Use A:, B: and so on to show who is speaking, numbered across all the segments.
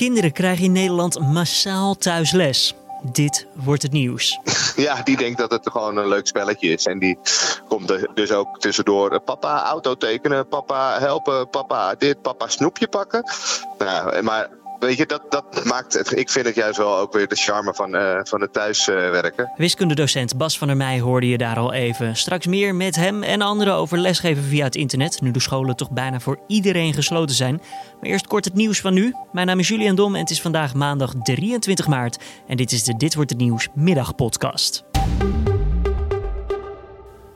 A: Kinderen krijgen in Nederland massaal thuis les. Dit wordt het nieuws.
B: Ja, die denkt dat het gewoon een leuk spelletje is. En die komt er dus ook tussendoor. Papa auto tekenen, papa helpen, papa dit, papa snoepje pakken. Nou, maar weet je, dat, dat maakt. Ik vind het juist wel ook weer de charme van, uh, van het thuiswerken.
A: Wiskundedocent Bas van der Meij hoorde je daar al even. Straks meer met hem en anderen over lesgeven via het internet. Nu de scholen toch bijna voor iedereen gesloten zijn. Maar eerst kort het nieuws van nu. Mijn naam is Julian Dom en het is vandaag maandag 23 maart. En dit is de Dit wordt het nieuws middagpodcast.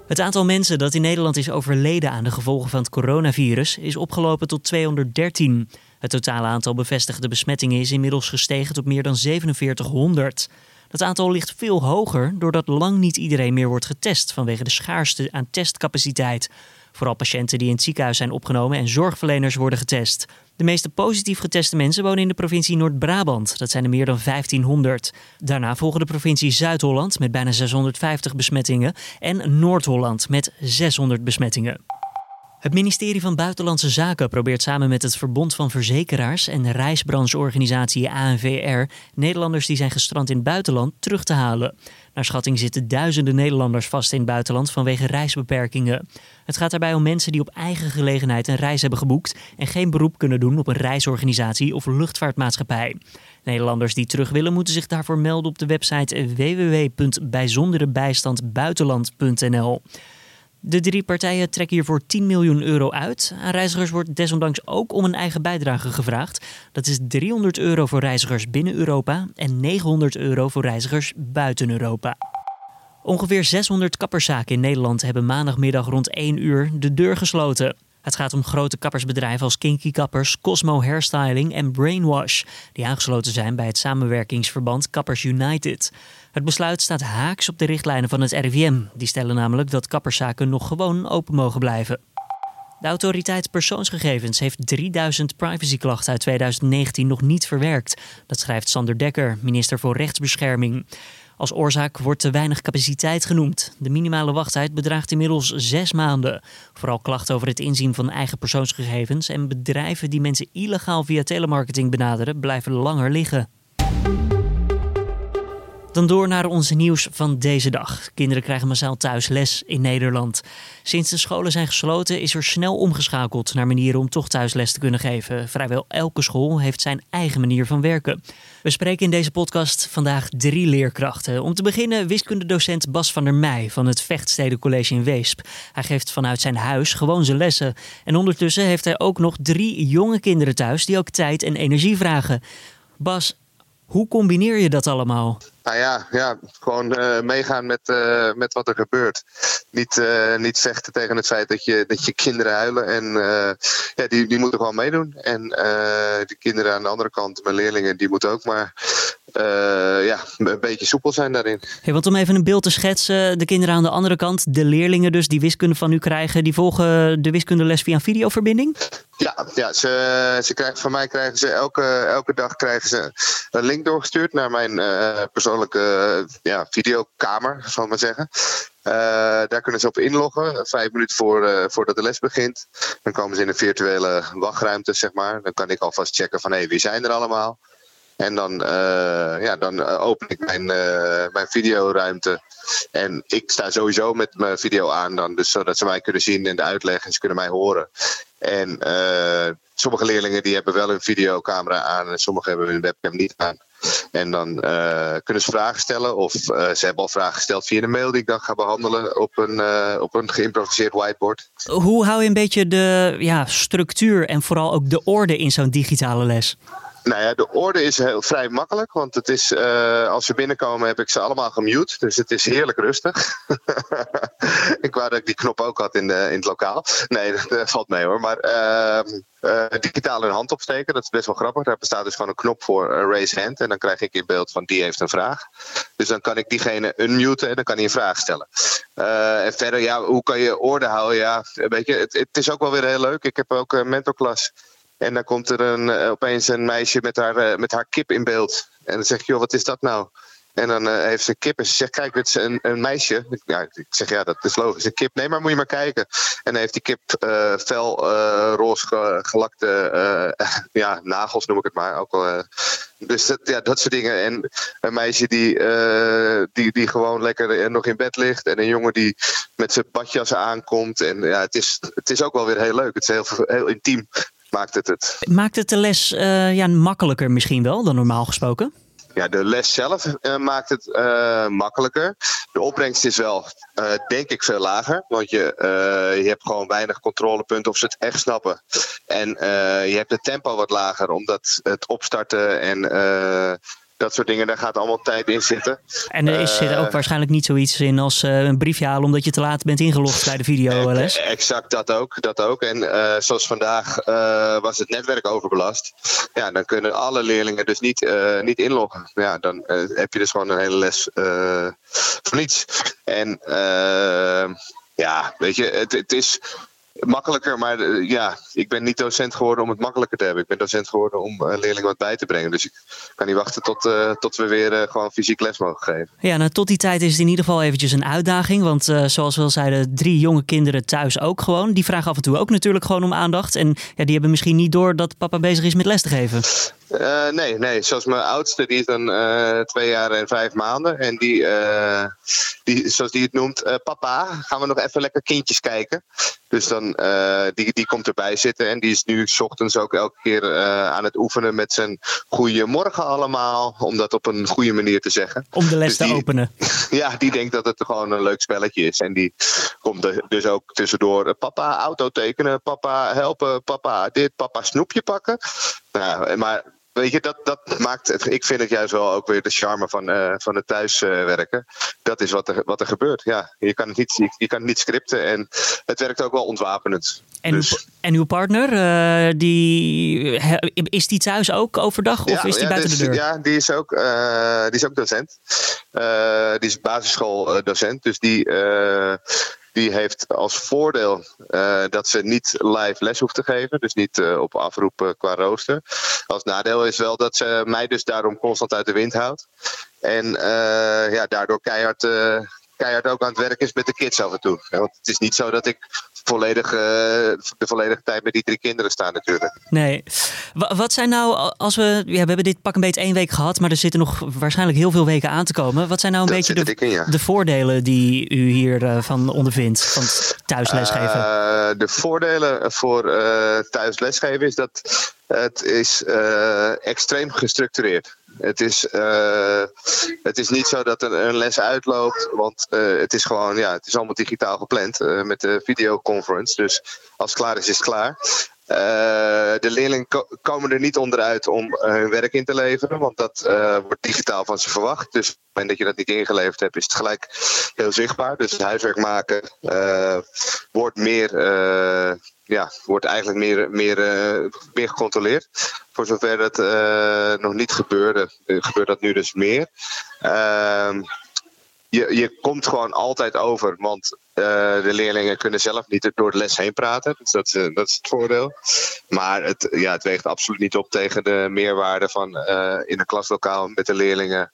A: Het aantal mensen dat in Nederland is overleden aan de gevolgen van het coronavirus is opgelopen tot 213. Het totale aantal bevestigde besmettingen is inmiddels gestegen tot meer dan 4700. Dat aantal ligt veel hoger doordat lang niet iedereen meer wordt getest vanwege de schaarste aan testcapaciteit. Vooral patiënten die in het ziekenhuis zijn opgenomen en zorgverleners worden getest. De meeste positief geteste mensen wonen in de provincie Noord-Brabant. Dat zijn er meer dan 1500. Daarna volgen de provincie Zuid-Holland met bijna 650 besmettingen en Noord-Holland met 600 besmettingen. Het ministerie van Buitenlandse Zaken probeert samen met het Verbond van Verzekeraars en reisbrancheorganisatie ANVR Nederlanders die zijn gestrand in het buitenland terug te halen. Naar schatting zitten duizenden Nederlanders vast in het buitenland vanwege reisbeperkingen. Het gaat daarbij om mensen die op eigen gelegenheid een reis hebben geboekt en geen beroep kunnen doen op een reisorganisatie of luchtvaartmaatschappij. Nederlanders die terug willen moeten zich daarvoor melden op de website www.bijzonderebijstandbuitenland.nl. De drie partijen trekken hiervoor 10 miljoen euro uit. Aan reizigers wordt desondanks ook om een eigen bijdrage gevraagd. Dat is 300 euro voor reizigers binnen Europa en 900 euro voor reizigers buiten Europa. Ongeveer 600 kapperszaken in Nederland hebben maandagmiddag rond 1 uur de deur gesloten. Het gaat om grote kappersbedrijven als Kinky Kappers, Cosmo Hairstyling en Brainwash, die aangesloten zijn bij het samenwerkingsverband Kappers United. Het besluit staat haaks op de richtlijnen van het RIVM. Die stellen namelijk dat kapperszaken nog gewoon open mogen blijven. De autoriteit persoonsgegevens heeft 3000 privacyklachten uit 2019 nog niet verwerkt. Dat schrijft Sander Dekker, minister voor Rechtsbescherming. Als oorzaak wordt te weinig capaciteit genoemd. De minimale wachttijd bedraagt inmiddels zes maanden. Vooral klachten over het inzien van eigen persoonsgegevens en bedrijven die mensen illegaal via telemarketing benaderen blijven langer liggen. Dan door naar ons nieuws van deze dag. Kinderen krijgen massaal thuis les in Nederland. Sinds de scholen zijn gesloten is er snel omgeschakeld naar manieren om toch thuis les te kunnen geven. Vrijwel elke school heeft zijn eigen manier van werken. We spreken in deze podcast vandaag drie leerkrachten. Om te beginnen wiskundedocent Bas van der Meij van het Vechtsteden College in Weesp. Hij geeft vanuit zijn huis gewoon zijn lessen. En ondertussen heeft hij ook nog drie jonge kinderen thuis die ook tijd en energie vragen. Bas, hoe combineer je dat allemaal?
B: Nou ja, ja gewoon uh, meegaan met, uh, met wat er gebeurt. Niet, uh, niet vechten tegen het feit dat je, dat je kinderen huilen. En ja, die, die moeten gewoon meedoen. En de kinderen aan de andere kant, mijn leerlingen, die moeten ook maar ja, een beetje soepel zijn daarin.
A: Hey, want om even een beeld te schetsen, de kinderen aan de andere kant, de leerlingen dus die wiskunde van u krijgen, die volgen de wiskundeles via een videoverbinding?
B: Ja, ja ze, ze krijgen, van mij krijgen ze elke, elke dag krijgen ze een link doorgestuurd naar mijn persoonlijke persoonlijke ja, videokamer, zal ik maar zeggen. Uh, daar kunnen ze op inloggen, vijf minuten voor, voordat de les begint. Dan komen ze in een virtuele wachtruimte, zeg maar. Dan kan ik alvast checken van, hé, hey, wie zijn er allemaal? En dan, uh, ja, dan open ik mijn, mijn videoruimte. En ik sta sowieso met mijn video aan, dan, dus zodat ze mij kunnen zien in de uitleg en ze kunnen mij horen. En sommige leerlingen die hebben wel een videocamera aan en sommige hebben hun webcam niet aan. En dan kunnen ze vragen stellen. Of ze hebben al vragen gesteld via de mail die ik dan ga behandelen op een, op een geïmproviseerd whiteboard.
A: Hoe hou je een beetje de ja, structuur en vooral ook de orde in zo'n digitale les?
B: Nou ja, de orde is heel, vrij makkelijk. Want het is, uh, als ze binnenkomen heb ik ze allemaal gemute. Dus het is heerlijk rustig. ik wou dat ik die knop ook had in, in het lokaal. Nee, dat, valt mee hoor. Maar uh, uh, digitaal een hand opsteken, dat is best wel grappig. Daar bestaat dus gewoon een knop voor raise hand. En dan krijg ik in beeld van die heeft een vraag. Dus dan kan ik diegene unmuten en dan kan hij een vraag stellen. en verder, ja, hoe kan je orde houden? Ja, weet je, het, het is ook wel weer heel leuk. Ik heb ook een mentorklas. En dan komt er een, opeens een meisje met haar, met haar kip in beeld. En dan zeg je, joh, wat is dat nou? En dan uh, heeft ze een kip en ze zegt, kijk, dit is een, een meisje. Ja, ik zeg, ja, dat is logisch, een kip. Nee, maar moet je maar kijken. En dan heeft die kip uh, fel uh, roze gelakte ja, nagels, noem ik het maar. Ook al, dus dat, ja, dat soort dingen. En een meisje die, die, die gewoon lekker nog in bed ligt. En een jongen die met zijn badjas aankomt. En ja, het is, het is ook wel weer heel leuk. Het is heel, heel intiem maakt het het.
A: Maakt het de les ja, makkelijker misschien wel dan normaal gesproken?
B: Ja, de les zelf uh, maakt het uh, makkelijker. De opbrengst is wel, uh, denk ik, veel lager. Want je, je hebt gewoon weinig controlepunten of ze het echt snappen. En je hebt het tempo wat lager, omdat het opstarten en dat soort dingen, daar gaat allemaal tijd in zitten.
A: En er is, zit er ook waarschijnlijk niet zoiets in als een briefje halen omdat je te laat bent ingelogd bij de videoles.
B: Exact, dat ook. Dat ook. En zoals vandaag was het netwerk overbelast. Ja, dan kunnen alle leerlingen dus niet, niet inloggen. Ja, dan heb je dus gewoon een hele les voor niets. En ja, weet je, het, het is makkelijker, maar uh, ja, ik ben niet docent geworden om het makkelijker te hebben. Ik ben docent geworden om uh, leerlingen wat bij te brengen. Dus ik kan niet wachten tot, uh, tot we weer gewoon fysiek les mogen geven.
A: Ja, nou tot die tijd is het in ieder geval eventjes een uitdaging. Want zoals we al zeiden, drie jonge kinderen thuis ook gewoon. Die vragen af en toe ook natuurlijk gewoon om aandacht. En ja, die hebben misschien niet door dat papa bezig is met les te geven.
B: Uh, nee, nee, zoals mijn oudste, die is dan uh, twee jaar en vijf maanden. En die, uh, die zoals die het noemt, papa, gaan we nog even lekker kindjes kijken. Dus dan, die, die komt erbij zitten en die is nu s ochtends ook elke keer aan het oefenen met zijn goeiemorgen allemaal. Om dat op een goede manier te zeggen.
A: Om de les dus te openen.
B: Ja, die denkt dat het gewoon een leuk spelletje is. En die komt er dus ook tussendoor, papa auto tekenen, papa helpen, papa dit, papa snoepje pakken. Nou, maar Weet je, dat, dat maakt het. Ik vind het juist wel ook weer de charme van, uh, van het thuiswerken. Dat is wat er, wat er gebeurt. Ja, je kan het niet, je, je kan het niet scripten en het werkt ook wel ontwapenend.
A: En, dus. uw, en uw partner, uh, die, is die thuis ook overdag of
B: ja,
A: is die
B: ja,
A: buiten
B: dus,
A: de deur?
B: Ja, die is ook, die is ook docent. die is basisschooldocent, dus die die heeft als voordeel uh, dat ze niet live les hoeft te geven. Dus niet uh, op afroep uh, qua rooster. Als nadeel is wel dat ze mij dus daarom constant uit de wind houdt. En ja, daardoor keihard, keihard ook aan het werk is met de kids af en toe. Want het is niet zo dat ik volledig, de volledige tijd met die drie kinderen staan natuurlijk.
A: Nee. Wat zijn nou, als we, ja, we hebben dit pak een beetje één week gehad, maar er zitten nog waarschijnlijk heel veel weken aan te komen. Wat zijn nou een
B: dat
A: beetje de,
B: in, ja.
A: de voordelen die u hiervan uh, van ondervindt, van thuis lesgeven?
B: Uh, de voordelen voor thuis lesgeven is dat het is extreem gestructureerd. Het is, uh, het is niet zo dat er een les uitloopt, want uh, het is gewoon, ja, het is allemaal digitaal gepland uh, met de videoconference. Dus als het klaar is, is het klaar. De leerlingen ko komen er niet onderuit om hun werk in te leveren, want dat wordt digitaal van ze verwacht. Dus op het moment dat je dat niet ingeleverd hebt, is het gelijk heel zichtbaar. Dus huiswerk maken wordt meer ja, wordt eigenlijk meer, meer, meer gecontroleerd. Voor zover dat nog niet gebeurde, gebeurt dat nu dus meer. Uh, je, je komt gewoon altijd over, want uh, de leerlingen kunnen zelf niet door de les heen praten. Dus dat, is, dat is het voordeel. Maar het, ja, het weegt absoluut niet op tegen de meerwaarde van in een klaslokaal met de leerlingen.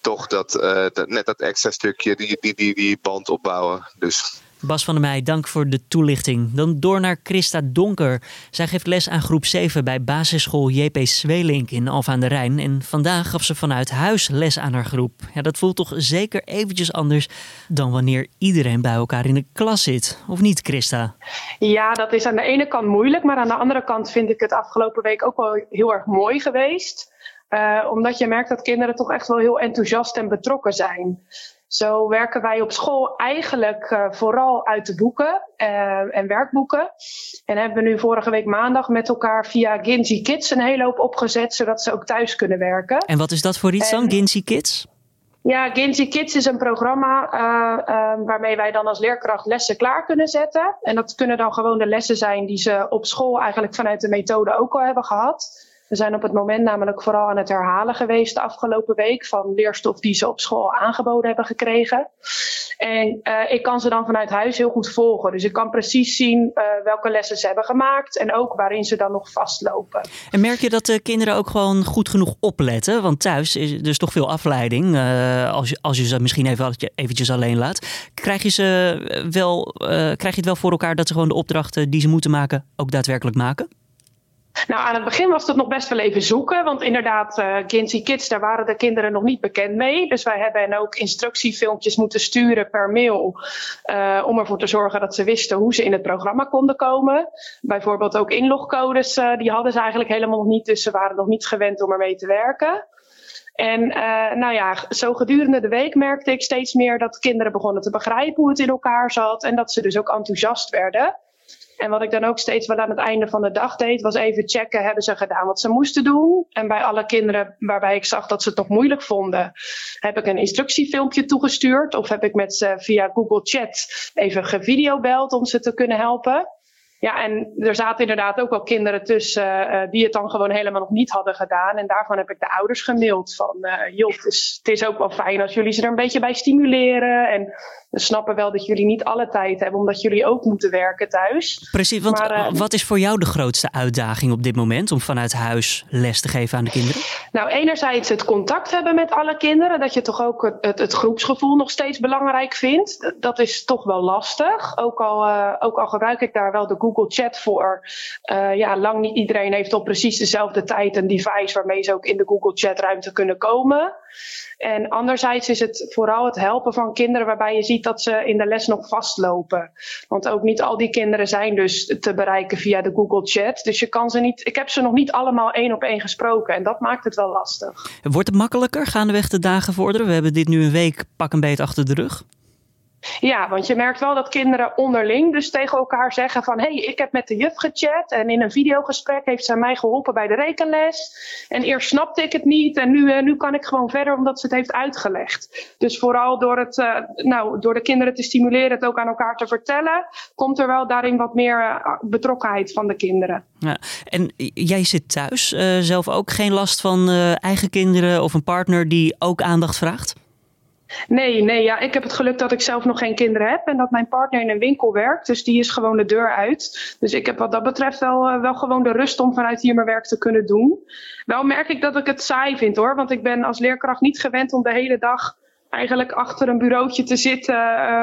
B: Toch dat, dat net dat extra stukje, die, die, die, die band opbouwen. Dus
A: Bas van der Meij, dank voor de toelichting. Dan door naar Christa Donker. Zij geeft les aan groep 7 bij basisschool JP Zweelink in Alphen aan de Rijn. En vandaag gaf ze vanuit huis les aan haar groep. Ja, dat voelt toch zeker eventjes anders dan wanneer iedereen bij elkaar in de klas zit. Of niet, Christa?
C: Ja, dat is aan de ene kant moeilijk. Maar aan de andere kant vind ik het afgelopen week ook wel heel erg mooi geweest. Uh, omdat je merkt dat kinderen toch echt wel heel enthousiast en betrokken zijn. Zo werken wij op school eigenlijk uh, vooral uit de boeken uh, en werkboeken. En hebben we nu vorige week maandag met elkaar via Ginzy Kids een hele hoop opgezet, zodat ze ook thuis kunnen werken.
A: En wat is dat voor iets en, dan, Ginzy Kids?
C: Ja, Ginzy Kids is een programma uh, waarmee wij dan als leerkracht lessen klaar kunnen zetten. En dat kunnen dan gewoon de lessen zijn die ze op school eigenlijk vanuit de methode ook al hebben gehad. We zijn op het moment namelijk vooral aan het herhalen geweest de afgelopen week van leerstof die ze op school aangeboden hebben gekregen. En uh, ik kan ze dan vanuit huis heel goed volgen. Dus ik kan precies zien uh, welke lessen ze hebben gemaakt en ook waarin ze dan nog vastlopen.
A: En merk je dat de kinderen ook gewoon goed genoeg opletten? Want thuis is er dus toch veel afleiding. Uh, als, je, als je ze misschien even eventjes alleen laat. Krijg je, ze wel, krijg je het wel voor elkaar dat ze gewoon de opdrachten die ze moeten maken ook daadwerkelijk maken?
C: Nou, aan het begin was het nog best wel even zoeken. Want inderdaad, uh, Kids, daar waren de kinderen nog niet bekend mee. Dus wij hebben ook instructiefilmpjes moeten sturen per mail. Uh, om ervoor te zorgen dat ze wisten hoe ze in het programma konden komen. Bijvoorbeeld ook inlogcodes, uh, die hadden ze eigenlijk helemaal nog niet. Dus ze waren nog niet gewend om ermee te werken. En nou ja, zo gedurende de week merkte ik steeds meer dat kinderen begonnen te begrijpen hoe het in elkaar zat. En dat ze dus ook enthousiast werden. En wat ik dan ook steeds wel aan het einde van de dag deed, was even checken, hebben ze gedaan wat ze moesten doen? En bij alle kinderen waarbij ik zag dat ze het toch moeilijk vonden, heb ik een instructiefilmpje toegestuurd. Of heb ik met ze via Google Chat even gevideobeld om ze te kunnen helpen. Ja, en er zaten inderdaad ook wel kinderen tussen uh, die het dan gewoon helemaal nog niet hadden gedaan. En daarvan heb ik de ouders gemaild van, uh, joh, het is, het is ook wel fijn als jullie ze er een beetje bij stimuleren. En we snappen wel dat jullie niet alle tijd hebben, omdat jullie ook moeten werken thuis.
A: Precies, want maar, uh, wat is voor jou de grootste uitdaging op dit moment om vanuit huis les te geven aan de kinderen?
C: Nou, enerzijds het contact hebben met alle kinderen, dat je toch ook het, het, het groepsgevoel nog steeds belangrijk vindt. Dat is toch wel lastig, ook al, ook al gebruik ik daar wel de Google Google Chat voor. Uh, ja, lang niet iedereen heeft op precies dezelfde tijd een device waarmee ze ook in de Google Chat ruimte kunnen komen. En anderzijds is het vooral het helpen van kinderen waarbij je ziet dat ze in de les nog vastlopen. Want ook niet al die kinderen zijn dus te bereiken via de Google Chat. Dus je kan ze niet, ik heb ze nog niet allemaal één op één gesproken en dat maakt het wel lastig.
A: Wordt het makkelijker gaandeweg de dagen vorderen? We hebben dit nu een week pak een beet achter de rug.
C: Ja, want je merkt wel dat kinderen onderling dus tegen elkaar zeggen van... hé, hey, ik heb met de juf gechat en in een videogesprek heeft zij mij geholpen bij de rekenles. En eerst snapte ik het niet en nu, uh, nu kan ik gewoon verder omdat ze het heeft uitgelegd. Dus vooral door, het, uh, nou, door de kinderen te stimuleren het ook aan elkaar te vertellen... komt er wel daarin wat meer uh, betrokkenheid van de kinderen.
A: Ja, en jij zit thuis, zelf ook geen last van eigen kinderen of een partner die ook aandacht vraagt?
C: Nee, nee, ja, ik heb het geluk dat ik zelf nog geen kinderen heb en dat mijn partner in een winkel werkt. Dus die is gewoon de deur uit. Dus ik heb wat dat betreft wel, uh, wel gewoon de rust om vanuit hier mijn werk te kunnen doen. Wel merk ik dat ik het saai vind hoor, want ik ben als leerkracht niet gewend om de hele dag eigenlijk achter een bureautje te zitten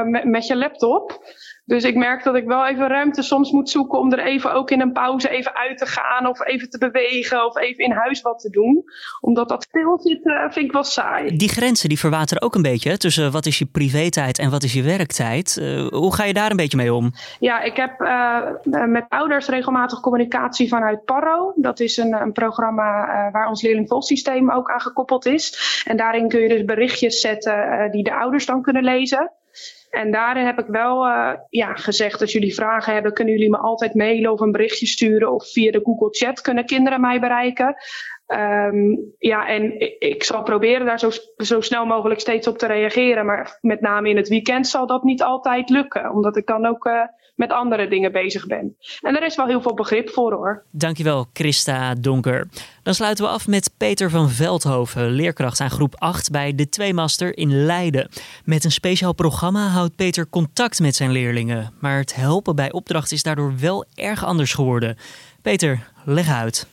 C: met, met je laptop. Dus ik merk dat ik wel even ruimte soms moet zoeken om er even ook in een pauze even uit te gaan of even te bewegen of even in huis wat te doen. Omdat dat stilzitten vind ik wel saai.
A: Die grenzen die verwateren ook een beetje tussen wat is je privé-tijd en wat is je werktijd. Uh, hoe ga je daar een beetje mee om?
C: Ja, ik heb uh, met ouders regelmatig communicatie vanuit Parro. Dat is een, een programma uh, waar ons leerlingvolsysteem ook aan gekoppeld is. En daarin kun je dus berichtjes zetten die de ouders dan kunnen lezen. En daarin heb ik wel uh, ja, gezegd, als jullie vragen hebben, kunnen jullie me altijd mailen of een berichtje sturen. Of via de Google Chat kunnen kinderen mij bereiken. Um, ja, en ik, zal proberen daar zo, zo snel mogelijk steeds op te reageren. Maar met name in het weekend zal dat niet altijd lukken. Omdat ik dan ook uh, met andere dingen bezig ben. En er is wel heel veel begrip voor hoor.
A: Dankjewel, Christa Donker. Dan sluiten we af met Peter van Veldhoven, leerkracht aan groep 8 bij de Tweemaster in Leiden. Met een speciaal programma houdt Peter contact met zijn leerlingen. Maar het helpen bij opdrachten is daardoor wel erg anders geworden. Peter, leg uit.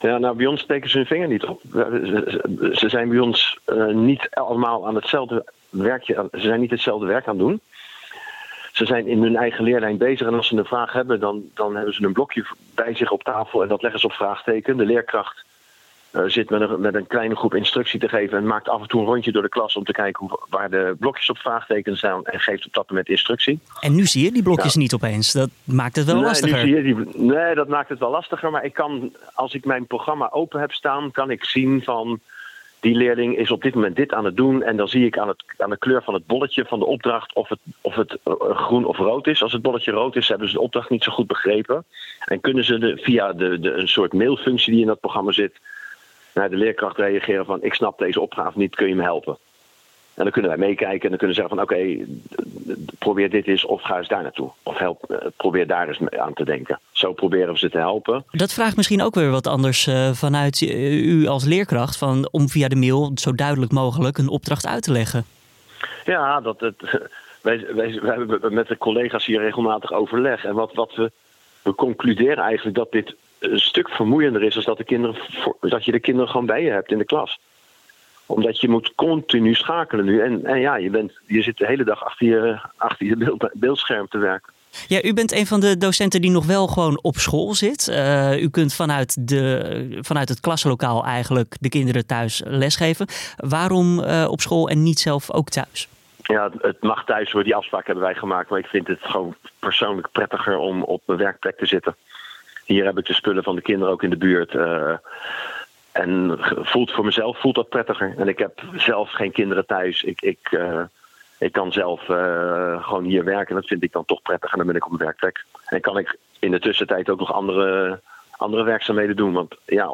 D: Ja, nou, bij ons steken ze hun vinger niet op. Ze zijn bij ons uh, niet allemaal aan hetzelfde werkje, ze zijn niet hetzelfde werk aan het doen. Ze zijn in hun eigen leerlijn bezig en als ze een vraag hebben, dan, dan hebben ze een blokje bij zich op tafel en dat leggen ze op vraagteken. De leerkracht uh, zit met een, met een kleine groep instructie te geven en maakt af en toe een rondje door de klas om te kijken hoe, waar de blokjes op vraagteken staan en geeft op dat moment instructie.
A: En nu zie je die blokjes ja. niet opeens. Dat maakt het wel
D: nee,
A: lastiger.
D: Nu zie je die, nee, dat maakt het wel lastiger. Maar ik kan, als ik mijn programma open heb staan, kan ik zien van die leerling is op dit moment dit aan het doen. En dan zie ik aan, het, aan de kleur van het bolletje van de opdracht of het, of het groen of rood is. Als het bolletje rood is, hebben ze de opdracht niet zo goed begrepen. En kunnen ze de, via de, de, een soort mailfunctie die in dat programma zit, naar de leerkracht reageren van ik snap deze opgave niet, kun je me helpen? En dan kunnen wij meekijken en dan kunnen ze zeggen van oké, probeer dit eens of ga eens daar naartoe. Of help, eh, probeer daar eens aan te denken. Zo proberen we ze te helpen.
A: Dat vraagt misschien ook weer wat anders uh, vanuit u als leerkracht. Van, om via de mail zo duidelijk mogelijk een opdracht uit te leggen.
D: Ja, dat, het, wij, wij, wij hebben met de collega's hier regelmatig overleg. En wat, wat we, we concluderen eigenlijk dat dit een stuk vermoeiender is... dan dat, de kinderen, dat je de kinderen gewoon bij je hebt in de klas omdat je moet continu schakelen nu. En, en ja, je, bent, je zit de hele dag achter je, achter je beeld, beeldscherm te werken.
A: Ja, u bent een van de docenten die nog wel gewoon op school zit. Uh, u kunt vanuit, de, vanuit het klaslokaal eigenlijk de kinderen thuis lesgeven. Waarom uh, op school en niet zelf ook thuis?
D: Ja, het mag thuis hoor. Die afspraak hebben wij gemaakt. Maar ik vind het gewoon persoonlijk prettiger om op mijn werkplek te zitten. Hier heb ik de spullen van de kinderen ook in de buurt. Uh, en voelt voor mezelf voelt dat prettiger. En ik heb zelf geen kinderen thuis. Ik, ik, uh, ik kan zelf uh, gewoon hier werken. Dat vind ik dan toch prettig. En dan ben ik op mijn werkplek. En kan ik in de tussentijd ook nog andere, andere werkzaamheden doen. Want ja,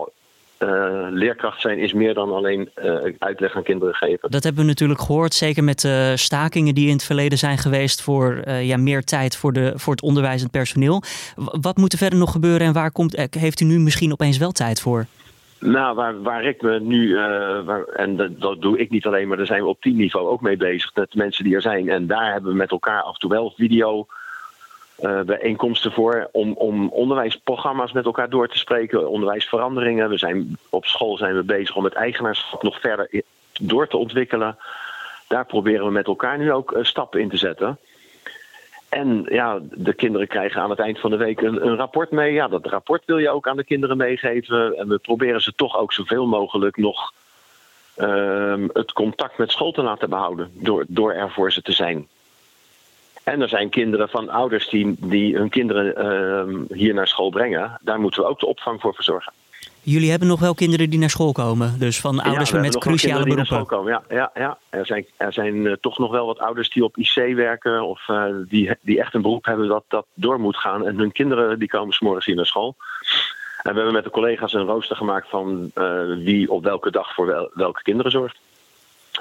D: uh, leerkracht zijn is meer dan alleen uitleg aan kinderen geven.
A: Dat hebben we natuurlijk gehoord, zeker met de stakingen die in het verleden zijn geweest voor ja, meer tijd voor, de, voor het onderwijzend personeel. Wat moet er verder nog gebeuren en waar komt, heeft u nu misschien opeens wel tijd voor?
D: Nou, waar, waar ik me nu, waar, en dat, dat, doe ik niet alleen, maar daar zijn we op teamniveau ook mee bezig, met mensen die er zijn. En daar hebben we met elkaar af en toe wel video uh, bijeenkomsten voor om, om onderwijsprogramma's met elkaar door te spreken, onderwijsveranderingen. We zijn, op school zijn we bezig om het eigenaarschap nog verder door te ontwikkelen. Daar proberen we met elkaar nu ook uh, stappen in te zetten. En ja, de kinderen krijgen aan het eind van de week een, een, rapport mee. Ja, dat rapport wil je ook aan de kinderen meegeven. En we proberen ze toch ook zoveel mogelijk nog uh, het contact met school te laten behouden. Door, door er voor ze te zijn. En er zijn kinderen van ouders die, hun kinderen uh, hier naar school brengen. Daar moeten we ook de opvang voor verzorgen.
A: Jullie hebben nog wel kinderen die naar school komen, dus van ouders
D: ja,
A: met cruciale beroepen.
D: Die naar school komen. Ja, ja, ja. Er zijn, er zijn uh, toch nog wel wat ouders die op IC werken of uh, die, die echt een beroep hebben dat dat door moet gaan. En hun kinderen die komen s'morgens hier naar school. En we hebben met de collega's een rooster gemaakt van uh, wie op welke dag voor wel, welke kinderen zorgt.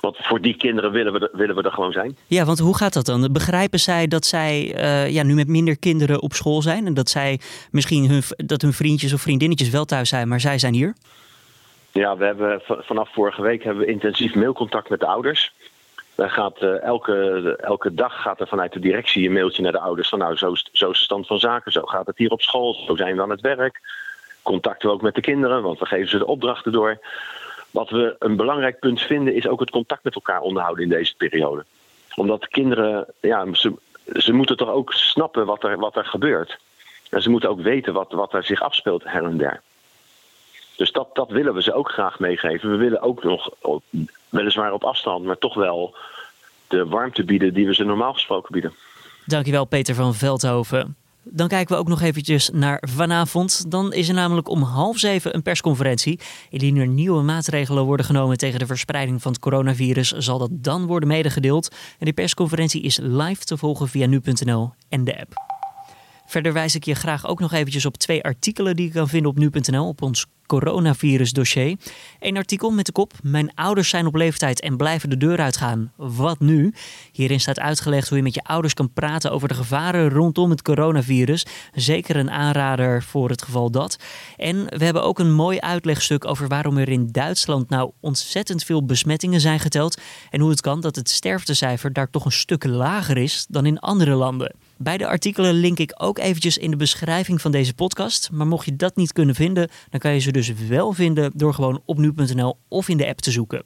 D: Want voor die kinderen willen we, willen we er gewoon zijn.
A: Ja, want hoe gaat dat dan? Begrijpen zij dat zij uh, ja, nu met minder kinderen op school zijn? En dat zij misschien hun, dat hun vriendjes of vriendinnetjes wel thuis zijn, maar zij zijn hier?
D: Ja, we hebben vanaf vorige week hebben we intensief mailcontact met de ouders. Gaat, uh, elke, elke dag gaat er vanuit de directie een mailtje naar de ouders van nou, zo, zo is de stand van zaken, zo gaat het hier op school, zo zijn we aan het werk. Contacten we ook met de kinderen, want we geven ze de opdrachten door. Wat we een belangrijk punt vinden is ook het contact met elkaar onderhouden in deze periode. Omdat kinderen, ja, ze, ze moeten toch ook snappen wat er, wat er gebeurt. En ze moeten ook weten wat, wat er zich afspeelt her en der. Dus dat, dat willen we ze ook graag meegeven. We willen ook nog, weliswaar op afstand, maar toch wel de warmte bieden die we ze normaal gesproken bieden.
A: Dankjewel Peter van Veldhoven. Dan kijken we ook nog eventjes naar vanavond. Dan is er namelijk om half zeven een persconferentie. Indien er nieuwe maatregelen worden genomen tegen de verspreiding van het coronavirus, zal dat dan worden medegedeeld. En die persconferentie is live te volgen via nu.nl en de app. Verder wijs ik je graag ook nog eventjes op twee artikelen die je kan vinden op nu.nl op ons coronavirus-dossier. Een artikel met de kop: Mijn ouders zijn op leeftijd en blijven de deur uitgaan. Wat nu? Hierin staat uitgelegd hoe je met je ouders kan praten over de gevaren rondom het coronavirus. Zeker een aanrader voor het geval dat. En we hebben ook een mooi uitlegstuk over waarom er in Duitsland nou ontzettend veel besmettingen zijn geteld. En hoe het kan dat het sterftecijfer daar toch een stuk lager is dan in andere landen. Beide artikelen link ik ook eventjes in de beschrijving van deze podcast. Maar mocht je dat niet kunnen vinden, dan kan je ze dus wel vinden door gewoon op nu.nl of in de app te zoeken.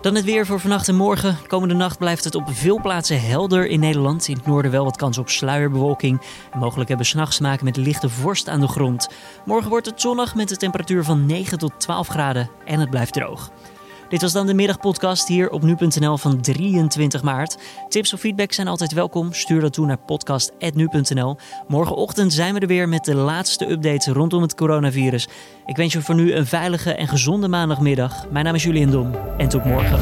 A: Dan het weer voor vannacht en morgen. Komende nacht blijft het op veel plaatsen helder in Nederland. In het noorden wel wat kans op sluierbewolking. Mogelijk hebben s'nachts maken met lichte vorst aan de grond. Morgen wordt het zonnig met een temperatuur van 9 tot 12 graden en het blijft droog. Dit was dan de middagpodcast hier op nu.nl van 23 maart. Tips of feedback zijn altijd welkom. Stuur dat toe naar podcast.nu.nl. Morgenochtend zijn we er weer met de laatste updates rondom het coronavirus. Ik wens je voor nu een veilige en gezonde maandagmiddag. Mijn naam is Julian Dom en tot morgen.